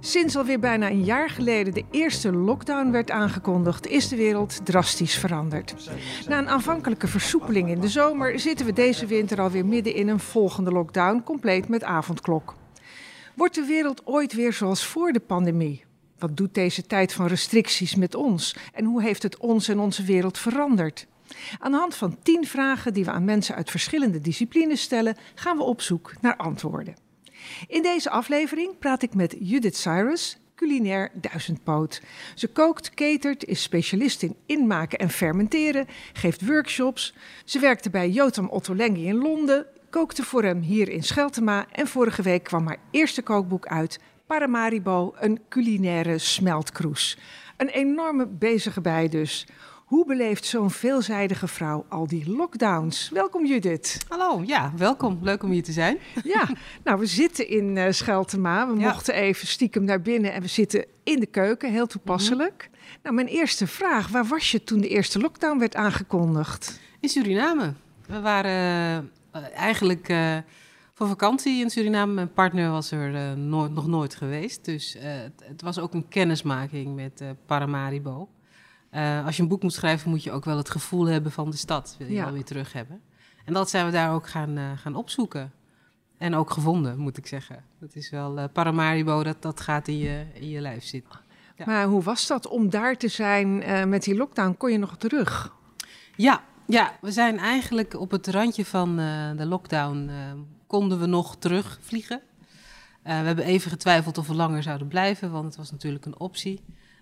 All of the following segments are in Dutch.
Sinds alweer bijna een jaar geleden de eerste lockdown werd aangekondigd, is de wereld drastisch veranderd. Na een aanvankelijke versoepeling in de zomer zitten we deze winter alweer midden in een volgende lockdown, compleet met avondklok. Wordt de wereld ooit weer zoals voor de pandemie? Wat doet deze tijd van restricties met ons en hoe heeft het ons en onze wereld veranderd? Aan de hand van tien vragen die we aan mensen uit verschillende disciplines stellen, gaan we op zoek naar antwoorden. In deze aflevering praat ik met Judith Cyrus, culinair duizendpoot. Ze kookt, catert, is specialist in inmaken en fermenteren, geeft workshops. Ze werkte bij Jotam Ottolenghi in Londen, kookte voor hem hier in Scheltema en vorige week kwam haar eerste kookboek uit, Paramaribo, een culinaire smeltkroes. Een enorme bezige bij dus. Hoe beleeft zo'n veelzijdige vrouw al die lockdowns? Welkom Judith. Hallo, ja, welkom. Leuk om hier te zijn. Ja, nou we zitten in uh, Scheltema. We Ja. mochten even stiekem naar binnen en we zitten in de keuken, heel toepasselijk. Nou, mijn eerste vraag, waar was je toen de eerste lockdown werd aangekondigd? In Suriname. We waren eh, eigenlijk eh, voor vakantie in Suriname. Mijn partner was er eh, nooit, nog nooit geweest. Dus eh, het, het was ook een kennismaking met eh, Paramaribo. Als je een boek moet schrijven, moet je ook wel het gevoel hebben van de stad. Wil je Ja. wel weer terug hebben. En dat zijn we daar ook gaan, gaan opzoeken. En ook gevonden, moet ik zeggen. Dat is wel Paramaribo, dat, dat gaat in je, in je lijf zitten. Ja. Maar hoe was dat om daar te zijn met die lockdown? Kon je nog terug? Ja, ja, we zijn eigenlijk op het randje van de lockdown. Konden we nog terugvliegen. Eh, we hebben even getwijfeld of we langer zouden blijven, want het was natuurlijk een optie.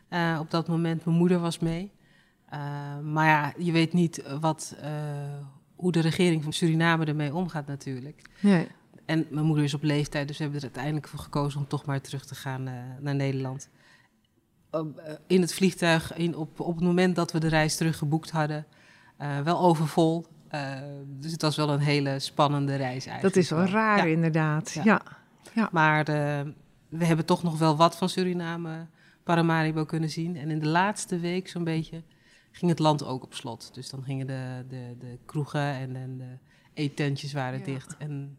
eh, op dat moment, mijn moeder was mee. Eh, maar ja, je weet niet wat, hoe de regering van Suriname ermee omgaat natuurlijk. Nee. En mijn moeder is op leeftijd, dus we hebben er uiteindelijk voor gekozen om toch maar terug te gaan naar Nederland. In het vliegtuig, in, op, op het moment dat we de reis terug geboekt hadden, eh, wel overvol. Eh, dus het was wel een hele spannende reis eigenlijk. Dat is wel raar Ja. inderdaad. Ja. Ja. Maar eh, we hebben toch nog wel wat van Suriname, Paramaribo kunnen zien. En in de laatste week zo'n beetje ging het land ook op slot. Dus dan gingen de, de, de kroegen en, en de eettentjes waren dicht. En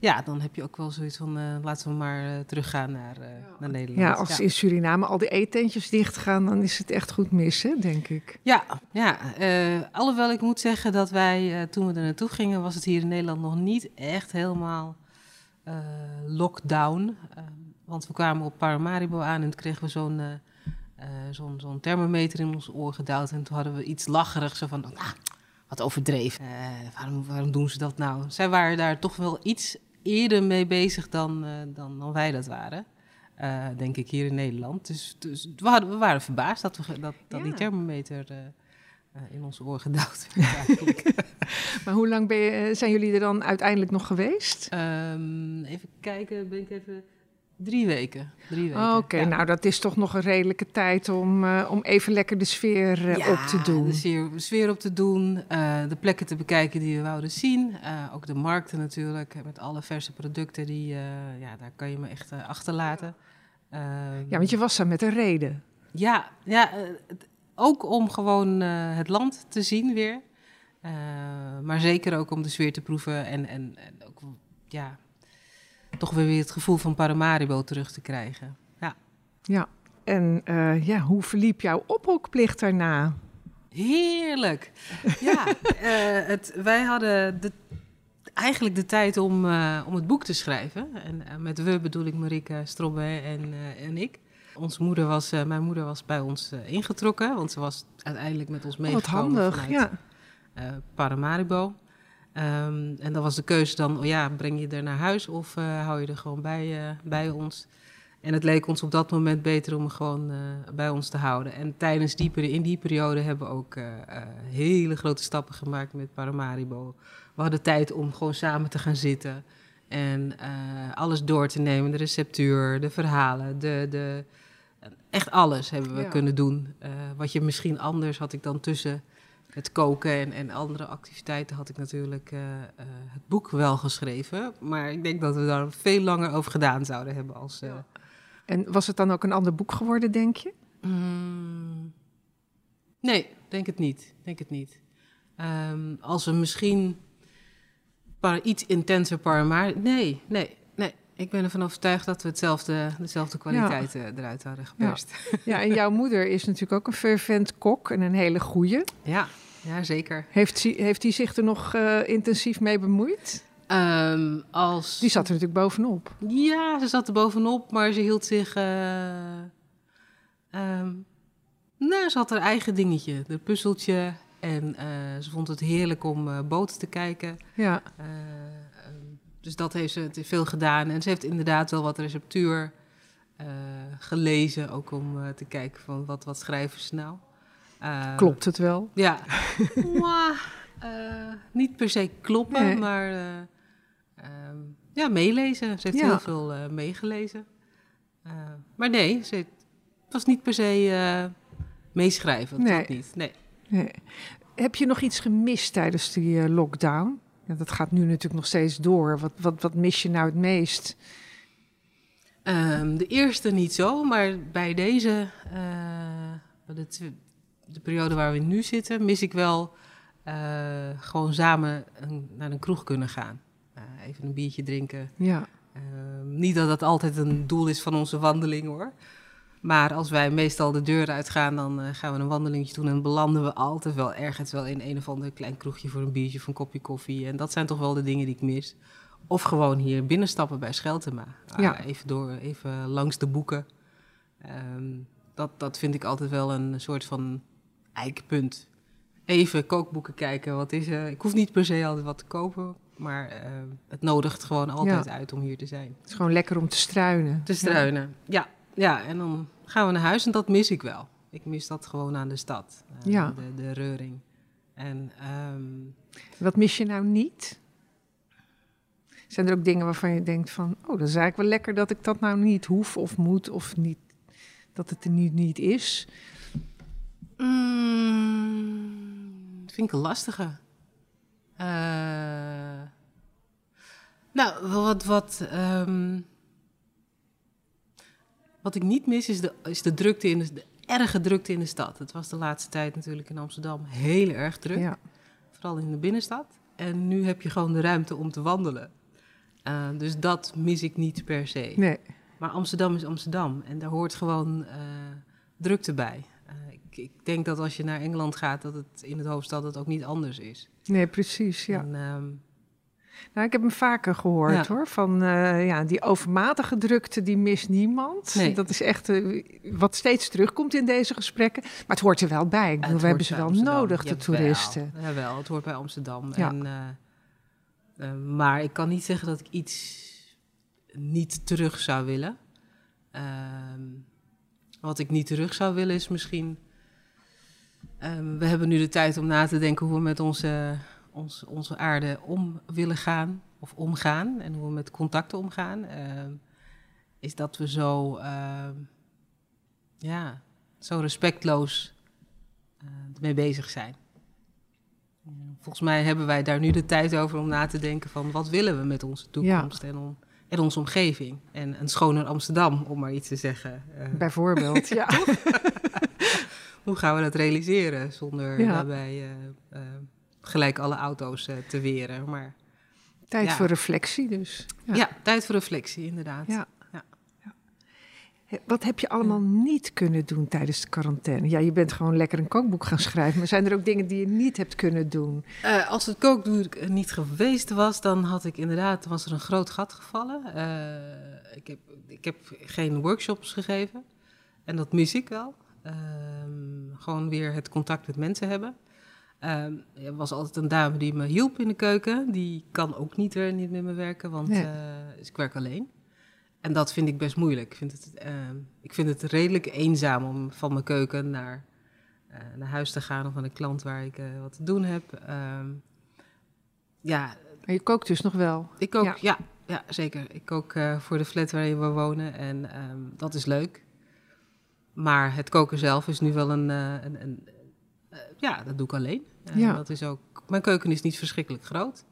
ja, dan heb je ook wel zoiets van, eh, laten we maar eh, teruggaan naar, eh, naar Nederland. Ja, als in Suriname al die eetentjes dichtgaan, dan is het echt goed mis, hè, denk ik. Ja, ja eh, alhoewel ik moet zeggen dat wij, eh, toen we er naartoe gingen, was het hier in Nederland nog niet echt helemaal eh, lockdown. Eh, want we kwamen op Paramaribo aan en toen kregen we zo'n zo'n zo'n thermometer in ons oor gedouwd. En toen hadden we iets lacherigs, zo van, ah, wat overdreven. Eh, waarom, waarom doen ze dat nou? Zij waren daar toch wel iets eerder mee bezig dan, eh, dan, dan wij dat waren. Eh, denk ik hier in Nederland. Dus, dus we, hadden, we waren verbaasd dat, we, dat, dat Ja. die thermometer eh, in ons oor gedouwd werd. Maar hoe lang ben je, zijn jullie er dan uiteindelijk nog geweest? Ehm, even kijken, ben ik even. Drie weken. Drie weken. Oh, Oké, ja. nou dat is toch nog een redelijke tijd om, eh, om even lekker de sfeer eh, Ja, op te doen. De sfeer, de sfeer op te doen, eh, de plekken te bekijken die we wouden zien. ook de markten natuurlijk, met alle verse producten, die, ja, daar kan je me echt achterlaten. Ehm, Ja, want je was daar met een reden. Ja, ja ook om gewoon het land te zien weer. Maar zeker ook om de sfeer te proeven en, en, en ook, ja, toch weer weer het gevoel van Paramaribo terug te krijgen. Ja. Ja. En eh, ja, hoe verliep jouw ophokplicht daarna? Heerlijk. Ja, eh, het, wij hadden de, eigenlijk de tijd om, eh, om het boek te schrijven. En met we bedoel ik Marike Strobbe en, en ik. Onze moeder was, mijn moeder was bij ons ingetrokken, want ze was uiteindelijk met ons Oh, wat meegekomen handig, vanuit ja. Paramaribo. Ehm, en dan was de keuze dan, oh ja, breng je er naar huis of eh, hou je er gewoon bij, eh, bij ons? En het leek ons op dat moment beter om hem gewoon eh, bij ons te houden. En tijdens die, in die periode hebben we ook hele grote stappen gemaakt met Paramaribo. We hadden tijd om gewoon samen te gaan zitten en alles door te nemen. De receptuur, de verhalen, de, de, echt alles hebben we Ja. kunnen doen. Wat je misschien anders had ik dan tussen het koken en, en andere activiteiten had ik natuurlijk eh, eh, het boek wel geschreven. Maar ik denk dat we daar veel langer over gedaan zouden hebben als... eh, En was het dan ook een ander boek geworden, denk je? Mm. Nee, denk het niet. Denk het niet. Ehm, als we misschien iets intenser parma... Nee, nee, nee. Ik ben ervan overtuigd dat we hetzelfde, dezelfde kwaliteit eh, eruit hadden geperst. Ja. ja, en jouw moeder is natuurlijk ook een fervent kok en een hele goeie. Ja, ja zeker. Heeft hij heeft zich er nog uh, intensief mee bemoeid? Um, als... Die zat er natuurlijk bovenop. Ja, ze zat er bovenop, maar ze hield zich... Uh, um, nou, ze had haar eigen dingetje, de puzzeltje. En uh, ze vond het heerlijk om boten te kijken. Ja. Dus dat heeft ze veel gedaan. En ze heeft inderdaad wel wat receptuur gelezen, ook om te kijken van wat, wat schrijven ze nou. Klopt het wel? Ja. niet per se kloppen, nee. maar um, ja, meelezen. Ze heeft Ja. heel veel meegelezen. maar nee, ze was niet per se meeschrijven. Nee. Dat niet. Nee. Nee. Heb je nog iets gemist tijdens die lockdown? Ja, dat gaat nu natuurlijk nog steeds door. Wat, wat, wat mis je nou het meest? Um, de eerste niet zo, maar bij deze, uh, de, de, periode waar we nu zitten, mis ik wel uh, gewoon samen een, naar een kroeg kunnen gaan. even een biertje drinken. Ja. Ehm, niet dat dat altijd een doel is van onze wandeling hoor. Maar als wij meestal de deur uitgaan, dan uh, gaan we een wandelingetje doen en belanden we altijd wel ergens wel in een of ander klein kroegje voor een biertje of een kopje koffie. En dat zijn toch wel de dingen die ik mis. Of gewoon hier binnenstappen bij Scheltema. Ja. Uh, even, door, even langs de boeken. Um, dat, dat vind ik altijd wel een soort van eikpunt. Even kookboeken kijken, wat is er? Ik hoef niet per se altijd wat te kopen, maar uh, het nodigt gewoon altijd Ja. uit om hier te zijn. Het is gewoon lekker om te struinen. Te struinen, ja. Ja, en dan gaan we naar huis en dat mis ik wel. Ik mis dat gewoon aan de stad. Uh, Ja. de, de reuring. En um, Wat mis je nou niet? Zijn er ook dingen waarvan je denkt van... oh, dat is eigenlijk wel lekker dat ik dat nou niet hoef of moet... of niet, dat het er nu niet is? mm, vind ik een lastige. Uh, nou, wat... wat um, wat ik niet mis is de, is de drukte in de, de, erge drukte in de stad. Het was de laatste tijd natuurlijk in Amsterdam heel erg druk. Ja. Vooral in de binnenstad. En nu heb je gewoon de ruimte om te wandelen. Uh, dus dat mis ik niet per se. Nee. Maar Amsterdam is Amsterdam. En daar hoort gewoon uh, drukte bij. Uh, ik, ik, denk dat als je naar Engeland gaat, dat het in het hoofdstad het ook niet anders is. Nee, precies, ja. En, um, Nou, ik heb hem vaker gehoord Ja. hoor. Van uh, ja, die overmatige drukte, die mist niemand. Nee. Dat is echt uh, wat steeds terugkomt in deze gesprekken. Maar het hoort er wel bij. Ik bedoel, Het we hebben ze wel Amsterdam. nodig, de toeristen. Jawel, het hoort bij Amsterdam. Ja. En, uh, maar ik kan niet zeggen dat ik iets niet terug zou willen. Ehm, wat ik niet terug zou willen is misschien... Um, we hebben nu de tijd om na te denken hoe we met onze, ons, onze aarde om willen gaan. Of omgaan. En hoe we met contacten omgaan. Uh, is dat we zo... Uh, ja, zo respectloos uh, mee bezig zijn. Volgens mij hebben wij daar nu de tijd over om na te denken van... wat willen we met onze toekomst ja. en, om, en onze omgeving. En een schoner Amsterdam, om maar iets te zeggen. Bijvoorbeeld, ja. hoe gaan we dat realiseren zonder Ja. daarbij uh, gelijk alle auto's uh, te weren. Maar, Tijd Ja. voor reflectie dus. ja. tijd voor reflectie, inderdaad. Ja. Wat heb je allemaal niet kunnen doen tijdens de quarantaine? Ja, je bent gewoon lekker een kookboek gaan schrijven. Maar zijn er ook dingen die je niet hebt kunnen doen? Eh, als het kookboek niet geweest was, dan had ik inderdaad, was er een groot gat gevallen. Eh, ik, heb, ik heb geen workshops gegeven. En dat mis ik wel. Ehm, gewoon weer het contact met mensen hebben. Ehm, er was altijd een dame die me hielp in de keuken. Die kan ook niet, weer, niet met me werken, want Nee. eh, ik werk alleen. En dat vind ik best moeilijk. Ik vind het, ehm, ik vind het redelijk eenzaam om van mijn keuken naar, eh, naar huis te gaan of aan een klant waar ik eh, wat te doen heb. Ehm, ja, Maar je kookt dus nog wel. ik kook, Ja. ja. Ja, zeker. Ik kook voor de flat waarin we wonen en dat is leuk. Maar het koken zelf is nu wel een... een, een ja, dat doe ik alleen. Eh, Ja. dat is ook, mijn keuken is niet verschrikkelijk groot.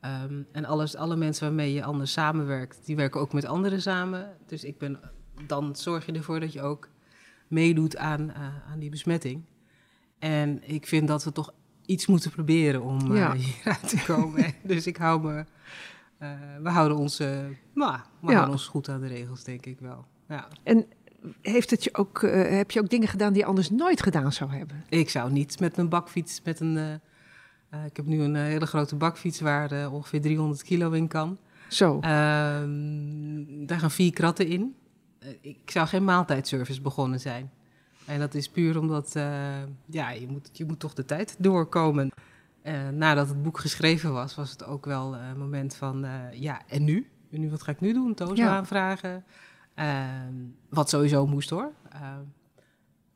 Ehm, en alles, alle mensen waarmee je anders samenwerkt, die werken ook met anderen samen. Dus ik ben, dan zorg je ervoor dat je ook meedoet aan, uh, aan die besmetting. En ik vind dat we toch iets moeten proberen om uh, hieruit te komen. dus ik hou me. Uh, we houden ons, nou, we houden ons goed aan de regels, denk ik wel. Ja. En heeft het je ook, heb je ook dingen gedaan die je anders nooit gedaan zou hebben? Ik zou niet met mijn bakfiets, met een. ik heb nu een hele grote bakfiets waar ongeveer 300 kilo in kan. Zo. Ehm, daar gaan vier kratten in. ik zou geen maaltijdservice begonnen zijn. En dat is puur omdat ja, je, moet, je moet toch de tijd doorkomen. Nadat het boek geschreven was, was het ook wel een moment van, ja, en nu? En nu, wat ga ik nu doen? Tozo ja. aanvragen. Ehm, wat sowieso moest hoor. Ehm,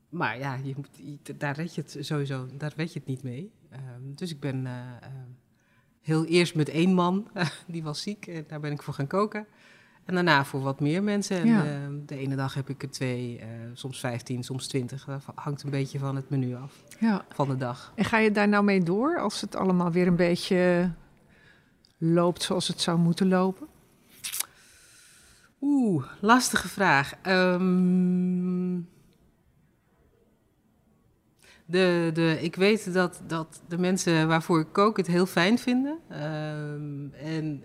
maar ja, je moet, daar red je het sowieso, daar weet je het niet mee. Um, dus ik ben heel eerst met één man, die was ziek, en daar ben ik voor gaan koken. En daarna voor wat meer mensen. En ja. uh, de ene dag heb ik er twee, uh, soms vijftien, soms twintig. Dat hangt een beetje van het menu af. Ja. Van de dag. En ga je daar nou mee door als het allemaal weer een beetje loopt zoals het zou moeten lopen? Oeh, lastige vraag. Um, de, de, ik weet dat, dat de mensen waarvoor ik kook het heel fijn vinden. Um, en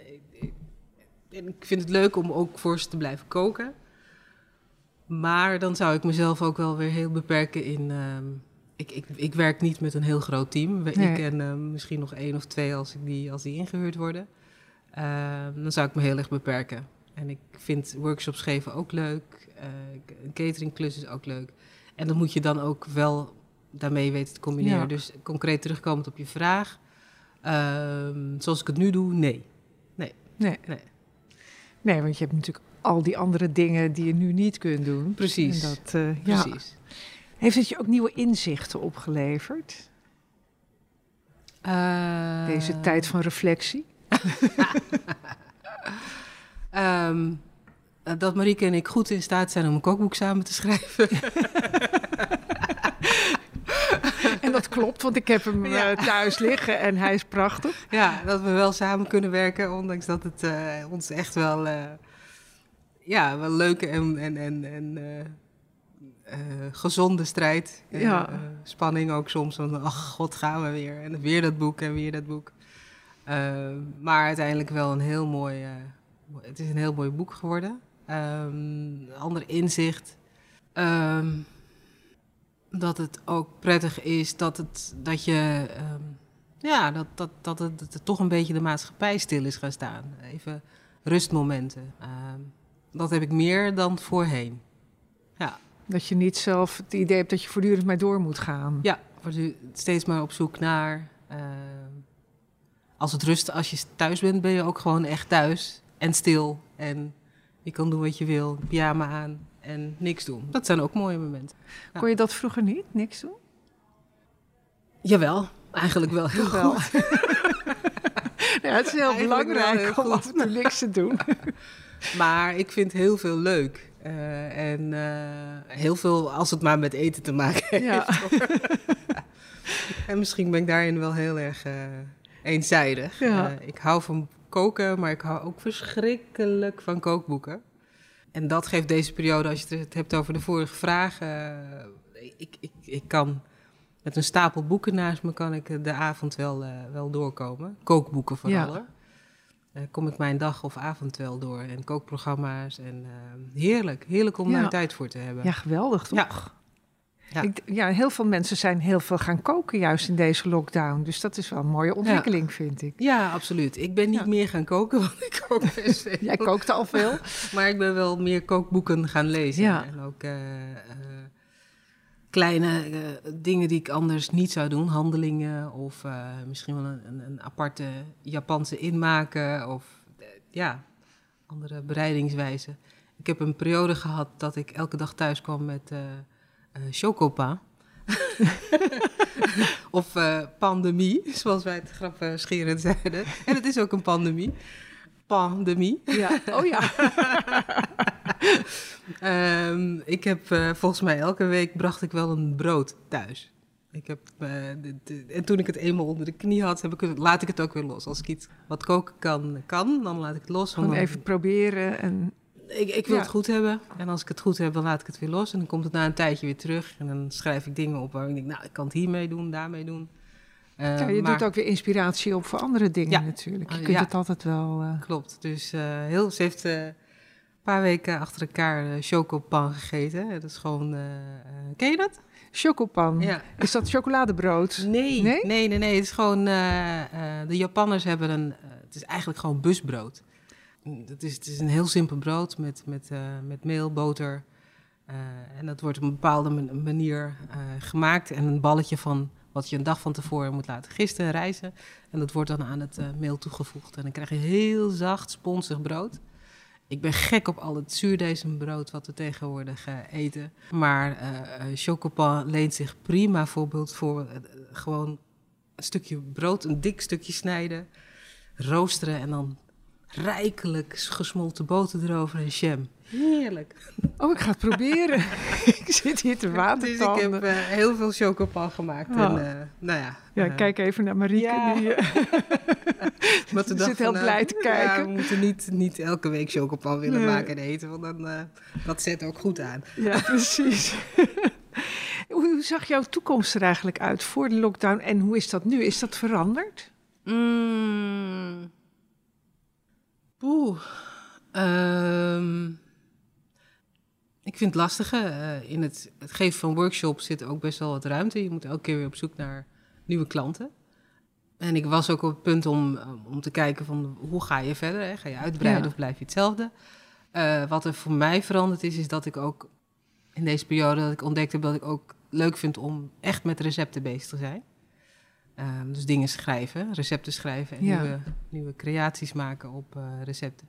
en ik vind het leuk om ook voor ze te blijven koken. Maar dan zou ik mezelf ook wel weer heel beperken in. Ehm, ik, ik, ik werk niet met een heel groot team. Ik en ehm, misschien nog één of twee als, ik die, als die ingehuurd worden. Ehm, dan zou ik me heel erg beperken. En ik vind workshops geven ook leuk. Uh, een cateringklus is ook leuk. En dat moet je dan ook wel daarmee weten te combineren. Dus concreet terugkomend op je vraag. zoals ik het nu doe, nee. Nee. Nee. nee. Nee, want je hebt natuurlijk al die andere dingen die je nu niet kunt doen. Precies. En dat, uh, Precies. Ja. Heeft het je ook nieuwe inzichten opgeleverd? Uh... Deze tijd van reflectie? um, dat Marieke en ik goed in staat zijn om een kookboek samen te schrijven. en dat klopt, want ik heb hem ja. uh, thuis liggen en hij is prachtig. Ja, dat we wel samen kunnen werken, ondanks dat het uh, ons echt wel, uh, ja, wel leuke en, en, en, en gezonde strijd. Ja. spanning ook soms, van ach, god, gaan we weer. En weer dat boek en weer dat boek. maar uiteindelijk wel een heel mooi, het is een heel mooi boek geworden. Um, ander inzicht. Um, dat het ook prettig is dat, het, dat je. Um, ja, dat, dat, dat, het, dat het toch een beetje de maatschappij stil is gaan staan. Even rustmomenten. Dat heb ik meer dan voorheen. Ja. Dat je niet zelf het idee hebt dat je voortdurend maar door moet gaan. Ja, steeds maar op zoek naar. Uh, als het rust, als je thuis bent, ben je ook gewoon echt thuis en stil. En je kan doen wat je wil, pyjama aan en niks doen. Dat zijn ook mooie momenten. Kon je dat vroeger niet, niks doen? Jawel, eigenlijk wel heel wel. goed. ja, het is heel belangrijk om af en toe niks te doen. maar ik vind heel veel leuk. Uh, en uh, heel veel, als het maar met eten te maken heeft. Ja. en misschien ben ik daarin wel heel erg uh, eenzijdig. Ja. ik hou van koken, maar ik hou ook verschrikkelijk van kookboeken. En dat geeft deze periode, als je het hebt over de vorige vraag. Uh, ik, ik, ik kan met een stapel boeken naast me kan ik de avond wel, uh, wel doorkomen. Kookboeken vooral. Ja. Uh, kom ik mijn dag of avond wel door. En kookprogramma's. En heerlijk, heerlijk om ja. daar tijd voor te hebben. Ja, geweldig toch? Ja. Ja. Ik, ja, heel veel mensen zijn heel veel gaan koken juist in deze lockdown. Dus dat is wel een mooie ontwikkeling, ja. vind ik. Ja, absoluut. Ik ben niet ja. meer gaan koken, want ik kook best veel. Jij kookte al veel. maar ik ben wel meer kookboeken gaan lezen. Ja. En ook uh, uh, kleine uh, dingen die ik anders niet zou doen. Handelingen of misschien wel een, een, aparte Japanse inmaken. Of ja, andere bereidingswijzen. Ik heb een periode gehad dat ik elke dag thuis kwam met chocopa. of uh, pandemie, zoals wij het grapscherend zeiden. En het is ook een pandemie. Pandemie. Ja, oh ja. um, ik heb uh, volgens mij elke week bracht ik wel een brood thuis. Ik heb, de, de, en toen ik het eenmaal onder de knie had, heb ik, laat ik het ook weer los. Als ik iets wat koken kan, kan dan laat ik het los. Gewoon even proberen en Ik, ik wil Ja. het goed hebben. En als ik het goed heb, dan laat ik het weer los. En dan komt het na een tijdje weer terug. En dan schrijf ik dingen op waar ik denk, nou, ik kan het hiermee doen, daarmee doen. Eh, Ja, je maar- doet ook weer inspiratie op voor andere dingen Ja. natuurlijk. Je Ah, kunt ja. het altijd wel... eh, Klopt. Dus eh, heel, ze heeft eh, een paar weken achter elkaar chocopan gegeten. Dat is gewoon, eh, eh, ken je dat? Chocopan. Ja. Is dat chocoladebrood? Nee, Nee? nee, nee, nee. Het is gewoon, eh, eh, de Japanners hebben een, eh, het is eigenlijk gewoon busbrood. Het is, het is een heel simpel brood met, met, eh, met meel, boter. eh, en dat wordt op een bepaalde man- manier eh, gemaakt. En een balletje van wat je een dag van tevoren moet laten gisten, rijzen. En dat wordt dan aan het meel toegevoegd. En dan krijg je heel zacht, sponsig brood. Ik ben gek op al het zuurdesembrood wat we tegenwoordig eten. Maar chocopan leent zich prima voorbeeld voor gewoon een stukje brood, een dik stukje snijden, roosteren en dan rijkelijk gesmolten boter erover en jam. Heerlijk. Oh, ik ga het proberen. ik zit hier te Dus ik heb eh, heel veel chocopan gemaakt. Oh. En, eh, nou ja. Ja, eh, kijk even naar Marieke. Ja. Die, maar Ze dacht zit heel van, blij te Ja, kijken. we moeten niet, niet elke week chocopan willen Nee. maken en eten, want dan, eh, dat zet ook goed aan. ja, precies. hoe hoe zag jouw toekomst er eigenlijk uit voor de lockdown en hoe is dat nu? Is dat veranderd? Mm. Poeh. Ehm, ik vind het lastige. eh, in het, het geven van workshops zit ook best wel wat ruimte. Je moet elke keer weer op zoek naar nieuwe klanten. En ik was ook op het punt om, eh, om te kijken van hoe ga je verder? Hè? Ga je uitbreiden Ja. of blijf je hetzelfde? Eh, wat er voor mij veranderd is, is dat ik ook in deze periode dat ik ontdekt heb dat ik ook leuk vind om echt met recepten bezig te zijn. Ehm, dus dingen schrijven, recepten schrijven en Ja. nieuwe, nieuwe creaties maken op eh, recepten.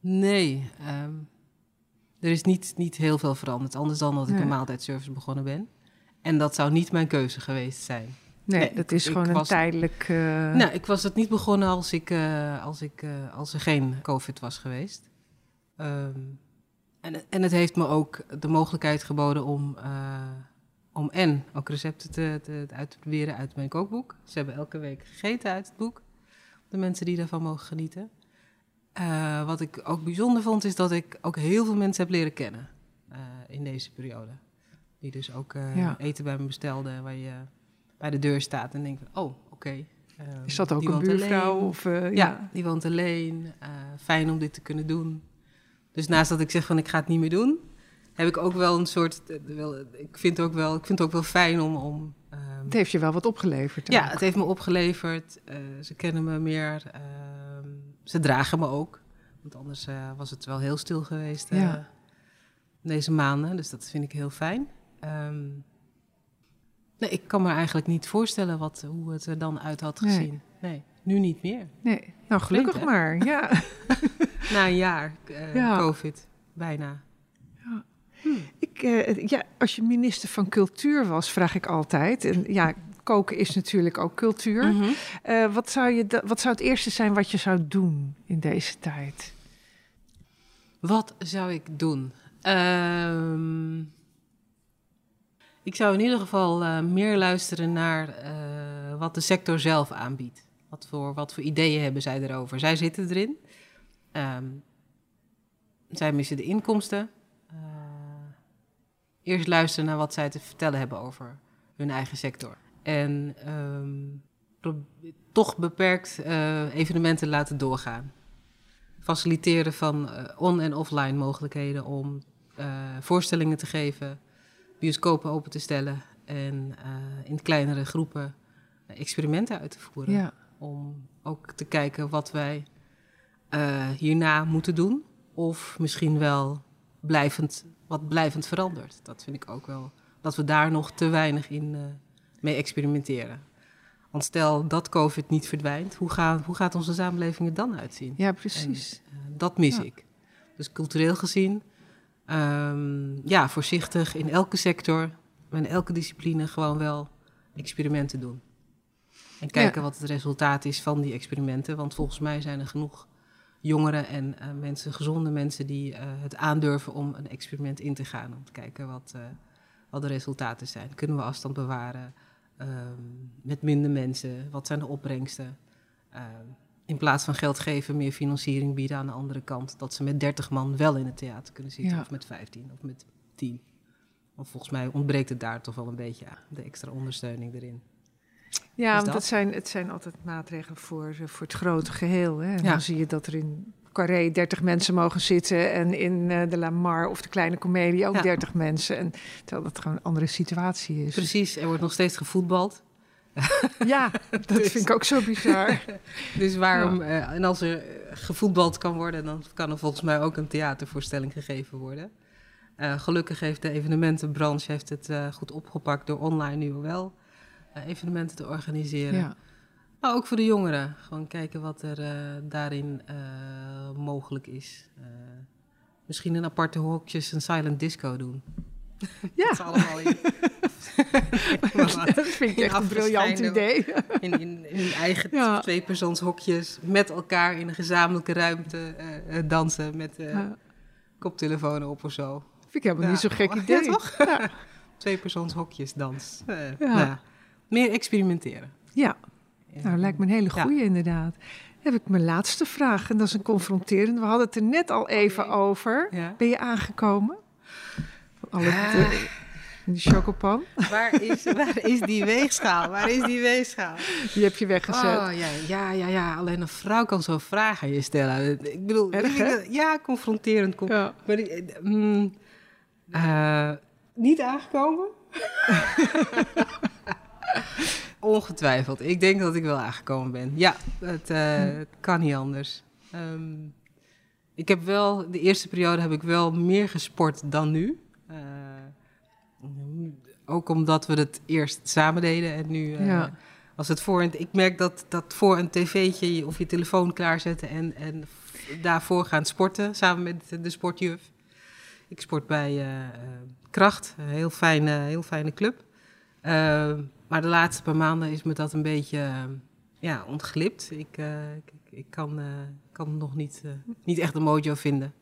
Nee, ehm, er is niet, niet heel veel veranderd. Anders dan dat ik een maaltijdservice begonnen ben. En dat zou niet mijn keuze geweest zijn. Nee, Nee, dat is ik gewoon een was- tijdelijk... eh, Nou, ik was het niet begonnen als, ik, eh, als, ik, als er geen COVID was geweest. Ehm, en, en het heeft me ook de mogelijkheid geboden om, om en ook recepten te, te, uit te proberen uit mijn kookboek. Ze hebben elke week gegeten uit het boek, de mensen die daarvan mogen genieten. Eh, wat ik ook bijzonder vond, is dat ik ook heel veel mensen heb leren kennen eh, in deze periode. Die dus ook eh, Ja. eten bij me bestelden, waar je bij de deur staat en denkt van, oh, oké. is dat ook een buurvrouw? Of, Ja, ja. die woont alleen. fijn om dit te kunnen doen. Dus naast dat ik zeg van ik ga het niet meer doen, heb ik ook wel een soort. Wel, ik, vind ook wel, ik vind het ook wel fijn om. om ehm, Het heeft je wel wat opgeleverd. ja, ook. het heeft me opgeleverd. eh, ze kennen me meer. ehm, ze dragen me ook. Want anders eh, was het wel heel stil geweest eh, Ja. deze maanden. Dus dat vind ik heel fijn. Ehm, nee, ik kan me eigenlijk niet voorstellen wat, hoe het er dan uit had gezien. Nee, nu niet meer. Nee, nou gelukkig maar. Ja. Na een jaar Ja. COVID, bijna. Ik, eh, ja, als je minister van Cultuur was, vraag ik altijd. En ja, koken is natuurlijk ook cultuur. Mhm. Eh, wat, zou je wat zou het eerste zijn wat je zou doen in deze tijd? Wat zou ik doen? Ehm, ik zou in ieder geval eh, meer luisteren naar wat de sector zelf aanbiedt. Wat voor, wat voor ideeën hebben zij erover? Zij zitten erin. Ehm, zij missen de inkomsten. Eerst luisteren naar wat zij te vertellen hebben over hun eigen sector. En ehm, toch beperkt eh, evenementen laten doorgaan faciliteren van eh, on- en offline mogelijkheden om eh, voorstellingen te geven, bioscopen open te stellen en in kleinere groepen experimenten uit te voeren. Ja, Om ook te kijken wat wij hierna moeten doen. Of misschien wel blijvend, wat blijvend verandert. Dat vind ik ook wel, dat we daar nog te weinig in eh, mee experimenteren. Want stel dat COVID niet verdwijnt, hoe, gaan, hoe gaat onze samenleving er dan uitzien? ja precies. Eh, dat mis Ja. ik. Dus cultureel gezien, ehm, ja, voorzichtig in elke sector, in elke discipline gewoon wel experimenten doen. En kijken wat het resultaat is van die experimenten. Want volgens mij zijn er genoeg jongeren en eh, mensen, gezonde mensen, die eh, het aandurven om een experiment in te gaan. Om te kijken wat, eh, wat de resultaten zijn. Kunnen we afstand bewaren? Ehm, met minder mensen? Wat zijn de opbrengsten? Ehm, in plaats van geld geven, meer financiering bieden aan de andere kant. Dat ze met 30 man wel in het theater kunnen zitten. Ja. Of met 15 of met 10. Want volgens mij ontbreekt het daar toch wel een beetje aan. De extra ondersteuning erin. Ja, want dat? het zijn, het zijn altijd maatregelen voor, eh, voor het grote geheel. Hè? En Ja. dan zie je dat er in Carré 30 mensen mogen zitten en in eh, de Lamar of de Kleine Comedie ook Ja. 30 mensen. En terwijl dat gewoon een andere situatie is. Precies, er wordt nog steeds gevoetbald. Ja, dat Dus- vind ik ook zo bizar. Dus waarom, eh, en als er gevoetbald kan worden, dan kan er volgens mij ook een theatervoorstelling gegeven worden. Gelukkig heeft de evenementenbranche heeft het goed opgepakt door online nu wel evenementen te organiseren. Ja. Maar ook voor de jongeren. Gewoon kijken wat er eh, daarin eh, mogelijk is. Eh, misschien in aparte hokjes een silent disco doen. Ja. Dat ze allemaal in, dat vind ik echt een briljant idee. in, in, in eigen Ja. tweepersoonshokjes met elkaar in een gezamenlijke ruimte eh, eh, dansen met eh Ja. koptelefonen op of zo. Vind ik helemaal niet Ja. zo'n gek Ja, idee. toch? Ja. Tweepersoonshokjes dans. Eh, Ja. Meer experimenteren. ja. Nou, lijkt me een hele Ja. goeie inderdaad. Dan heb ik mijn laatste vraag en dat is een confronterende. We hadden het er net al even over. Ja. Ben je aangekomen? Alle Ah. de, in die chocopan. Waar, is, waar is die weegschaal? Waar is die weegschaal? Die heb je weggezet. Oh, ja, ja, ja, ja. Alleen een vrouw kan zo'n vraag aan je stellen. Ik bedoel, Erg, ja, confronterend. Con- Ja. Maar mm, eh, niet aangekomen? Ongetwijfeld. Ik denk dat ik wel aangekomen ben. Ja, het, eh, het kan niet anders. Ehm, ik heb wel, de eerste periode heb ik wel meer gesport dan nu. Eh, ook omdat we het eerst samen deden en nu... Ja. als het voor een, ik merk dat, dat voor een tv'tje of je telefoon klaarzetten en, en daarvoor gaan sporten samen met de sportjuf. Ik sport bij Kracht, een heel fijne, heel fijne club. Maar de laatste paar maanden is me dat een beetje eh, ja, ontglipt. Ik, eh, ik, ik- ik kan, eh, kan nog niet, niet echt een mojo vinden.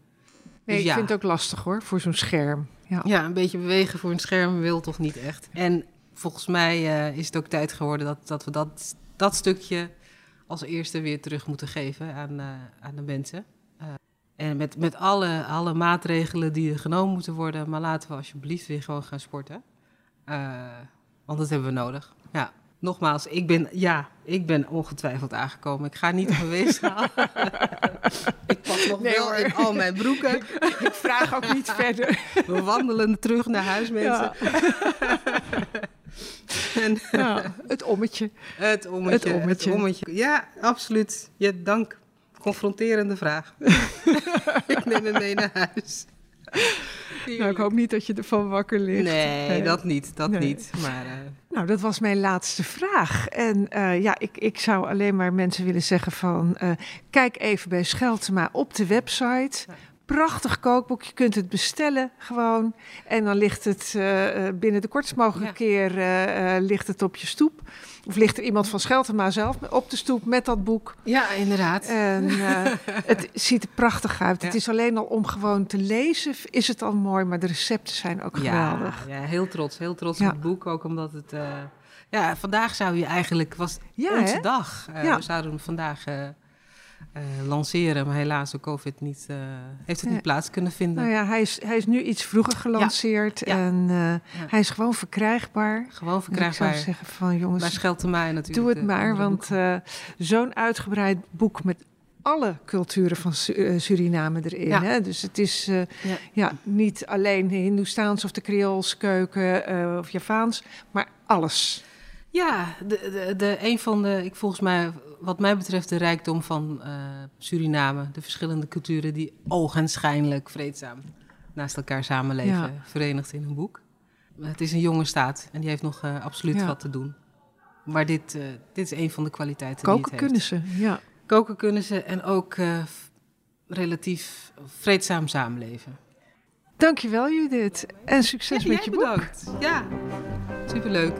Nee, Dus ik vind het ook lastig hoor, voor zo'n scherm. Ja. Ja, een beetje bewegen voor een scherm wil toch niet echt. En volgens mij is het ook tijd geworden dat, dat we dat, dat stukje als eerste weer terug moeten geven aan, aan de mensen. En met, met alle, alle maatregelen die er genomen moeten worden, maar laten we alsjeblieft weer gewoon gaan sporten. Want dat hebben we nodig. Ja. Nogmaals, ik ben, ja, ik ben ongetwijfeld aangekomen. Ik ga niet op mijn weegschaal. ik pas nog Nee, wel hoor. in al mijn broeken. Ik vraag ook niet verder. We wandelen terug naar huis, mensen. en Ja, het ommetje. het ommetje, Het het ommetje. ommetje. Ja, absoluut. Ja, dank. Confronterende vraag. ik neem hem mee naar huis. Nou, ik hoop niet dat je ervan wakker ligt. Nee, dat niet. Dat nee. niet. Maar eh, Nou, dat was mijn laatste vraag. En eh, ja, ik, ik zou alleen maar mensen willen zeggen van... eh, kijk even bij Scheltema op de website. Ja. Prachtig kookboek. Je kunt het bestellen gewoon. En dan ligt het eh, eh, binnen de kortst mogelijke Ja. keer eh, ligt het op je stoep. Of ligt er iemand van Scheltema zelf op de stoep met dat boek. ja, inderdaad. En het ziet er prachtig uit. Het is alleen al om gewoon te lezen, is het al mooi. Maar de recepten zijn ook geweldig. Ja, heel trots. Heel trots op het boek. Ook omdat het... ja, vandaag zou je eigenlijk... was onze hè? dag. We zouden vandaag eh, lanceren. Maar helaas door COVID niet, eh, heeft het niet plaats kunnen vinden. Nou ja, hij is, hij is nu iets vroeger gelanceerd. Ja. En eh, hij is gewoon verkrijgbaar. Gewoon En ik verkrijgbaar. zou zeggen van Bij jongens, Scheltemaai natuurlijk. doe het maar. Want zo'n uitgebreid boek met alle culturen van Su- Suriname erin. Ja. Hè? Dus het is Ja. ja, niet alleen Hindoestaans of de Creoolse keuken of Javaans, maar alles. Ja, de, de, de, een van de, ik volgens mij, wat mij betreft, de rijkdom van eh, Suriname. De verschillende culturen die ogenschijnlijk vreedzaam naast elkaar samenleven, Ja. verenigd in een boek. Het is een jonge staat en die heeft nog eh, absoluut Ja. wat te doen. Maar dit, eh, dit is een van de kwaliteiten Koken die het kunnen heeft. ze, ja. Koken kunnen ze en ook relatief vreedzaam samenleven. Dankjewel Judith. En succes Ja, met je boek. bedankt. Ja, superleuk.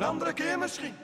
Een andere keer misschien.